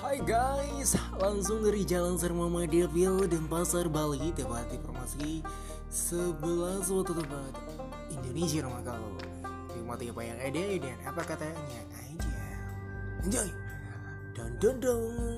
Hai guys, langsung dari Jalan Sermama Devil dan Pasar Bali Tepat informasi sebelah suatu tempat Indonesia rumah kau Nikmati apa yang ada dan apa katanya? Aja Enjoy. Dan dong dong